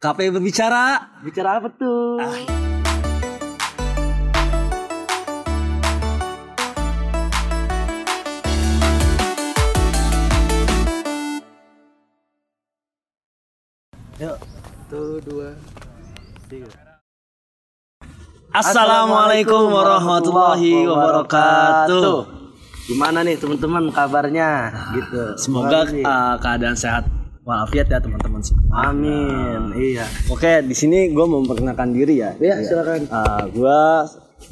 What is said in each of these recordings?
KPI berbicara. Bicara apa tuh? Yuk, tuh dua, tiga. Assalamualaikum warahmatullahi wabarakatuh. Gimana nih teman-teman kabarnya? Gitu. Semoga uh, keadaan sehat walafiat ya teman-teman semua. Amin. Iya. Oke, di sini gue mau memperkenalkan diri ya. Iya, silakan. Uh, gue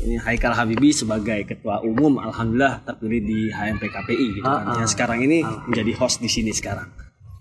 ini Haikal Habibi sebagai ketua umum, alhamdulillah terpilih di HMP KPI gitu kan. Ah, Yang sekarang ini menjadi host di sini sekarang.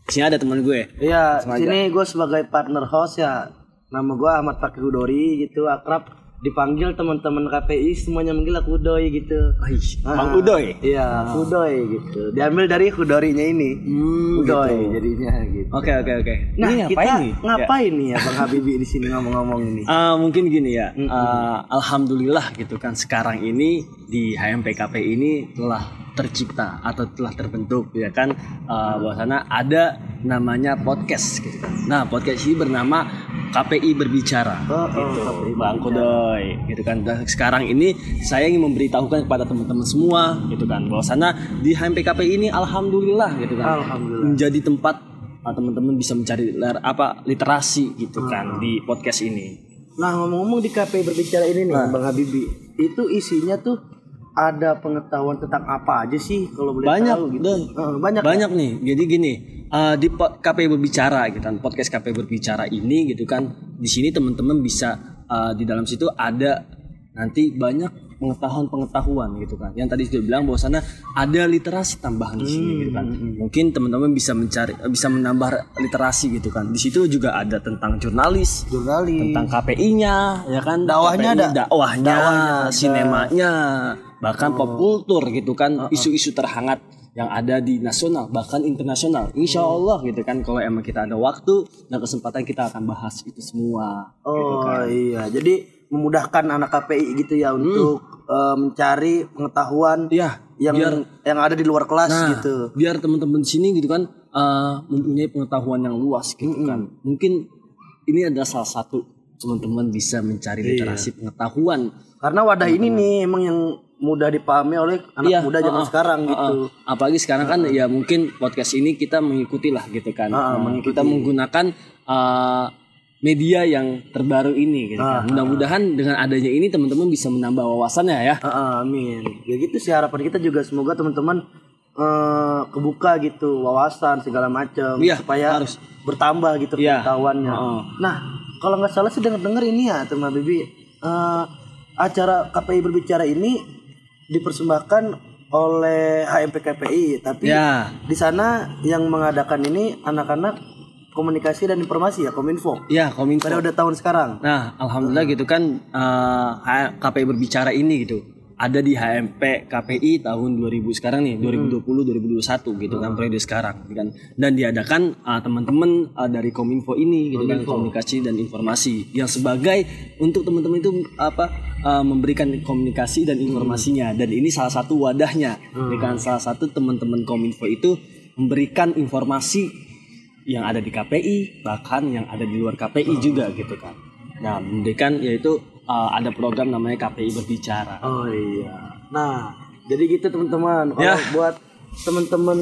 Di sini ada teman gue. Iya, Sengaja. sini gue sebagai partner host ya. Nama gue Ahmad Fakir Hudori gitu, akrab dipanggil teman-teman KPI semuanya manggil aku Udoy gitu. Ah, Bang Udoy. Iya, Udoy gitu. Diambil dari Hudorinya ini. Hmm, Udoy gitu. jadinya gitu. Oke oke oke. Nah, ini ngapain kita nih? ngapain nih ya Bang Habibie di sini ngomong-ngomong ini? Uh, mungkin gini ya, uh, alhamdulillah gitu kan sekarang ini di HMP KPI ini telah tercipta atau telah terbentuk ya kan uh, bahwasanya ada namanya podcast gitu kan. Nah podcast ini bernama KPI berbicara. Oh, oh, gitu, KPI Bang Kodoy gitu kan. Dan sekarang ini saya ingin memberitahukan kepada teman-teman semua gitu kan bahwasanya di HMP KPI ini alhamdulillah gitu kan Alhamdulillah. menjadi tempat uh, teman-teman bisa mencari apa literasi gitu kan di podcast ini. Nah, ngomong-ngomong di KPI berbicara ini nih Bang Habibie, itu isinya tuh ada pengetahuan tentang apa aja sih kalau boleh Banyak, tahu gitu. Eh, banyak. banyak nih jadi gini uh, di KPI berbicara gitu kan podcast KPI berbicara ini gitu kan. Di sini teman-teman bisa uh, di dalam situ ada nanti banyak pengetahuan-pengetahuan gitu kan. Yang tadi sudah bilang bahwasanya ada literasi tambahan di sini gitu kan. Mungkin teman-teman bisa mencari uh, bisa menambah literasi gitu kan. Di situ juga ada tentang jurnalis Jurnalis. tentang KPI-nya ya kan. Dakwahnya ada? dakwahnya, Dakwahnya sinemanya bahkan pop kultur gitu kan. Isu-isu terhangat yang ada di nasional bahkan internasional. Insya Allah gitu kan kalau emang kita ada waktu dan kesempatan kita akan bahas itu semua. Oh iya, jadi memudahkan anak KPI gitu ya untuk eh, mencari pengetahuan ya yang yang ada di luar kelas nah gitu. biar teman-teman di sini gitu kan eh, mempunyai pengetahuan yang luas gitu kan. Mungkin ini adalah salah satu teman-teman bisa mencari literasi pengetahuan Karena wadah ini nih emang yang mudah dipahami oleh anak Iya, muda zaman uh-uh, sekarang uh-uh. gitu. Apalagi sekarang kan ya mungkin podcast ini kita mengikuti lah gitu kan. Uh, kita menggunakan uh, media yang terbaru ini gitu kan. Mudah-mudahan dengan adanya ini teman-teman bisa menambah wawasannya ya. Ah, amin. Ya gitu sih harapan kita juga semoga teman-teman eh, kebuka gitu wawasan segala macam Iya, supaya harus. bertambah gitu Iya. pengetahuannya. Heeh. Nah, kalau nggak salah sih denger-denger ini ya teman Bibi eh, acara KPI berbicara ini dipersembahkan oleh HMP KPI tapi Ya. di sana yang mengadakan ini anak-anak komunikasi dan informasi ya Kominfo. Ya, kominfo. Pada udah tahun sekarang. Nah, alhamdulillah gitu kan uh, H- KPI berbicara ini gitu. Ada di HMP KPI tahun 2000 sekarang nih, 2020 2021 gitu kan periode sekarang gitu kan. Dan diadakan uh, teman-teman uh, dari Kominfo ini gitu kan komunikasi dan informasi. Yang sebagai untuk teman-teman itu apa uh, memberikan komunikasi dan informasinya. Dan ini salah satu wadahnya dengan salah satu teman-teman Kominfo itu memberikan informasi yang ada di KPI bahkan yang ada di luar KPI juga gitu kan. Nah, memberikan yaitu uh, ada program namanya KPI berbicara. Oh iya. Nah, jadi gitu teman-teman. Kalau Ya. buat teman-teman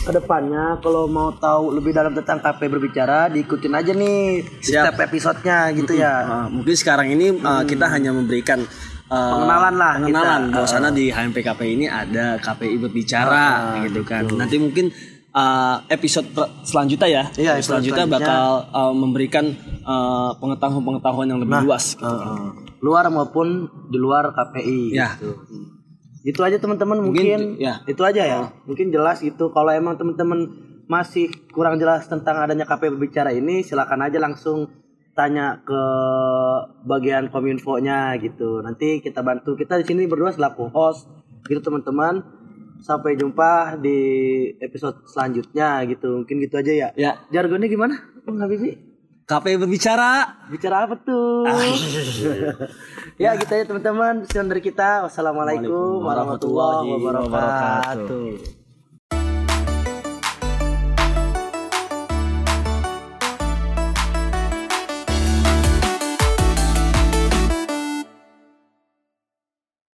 ke depannya kalau mau tahu lebih dalam tentang KP berbicara, diikutin aja nih Siap. setiap episodenya gitu ya. Uh, mungkin sekarang ini uh, kita hanya memberikan uh, Pengenalan lah pengenalan kita. bahwasanya di HMP KPI ini ada KPI berbicara gitu kan. Nanti mungkin uh, episode selanjutnya ya, Iya, episode selanjutnya selanjutnya. bakal uh, memberikan uh, pengetahuan-pengetahuan yang lebih luas. gitu. Heeh. luar maupun di luar KPI Ya. gitu. Itu aja teman-teman mungkin, ya. itu aja ya. Mungkin jelas gitu. Kalau emang teman-teman masih kurang jelas tentang adanya KP berbicara ini, silakan aja langsung tanya ke bagian kominfo-nya gitu. Nanti kita bantu. Kita di sini berdua selaku host gitu teman-teman. Sampai jumpa di episode selanjutnya gitu. Mungkin gitu aja ya. Ya, Jargonnya gimana? Bang Habibie? KPI berbicara. Bicara apa tuh? ya gitu ya teman-teman. Sekian dari kita. Wassalamualaikum warahmatullahi wabarakatuh.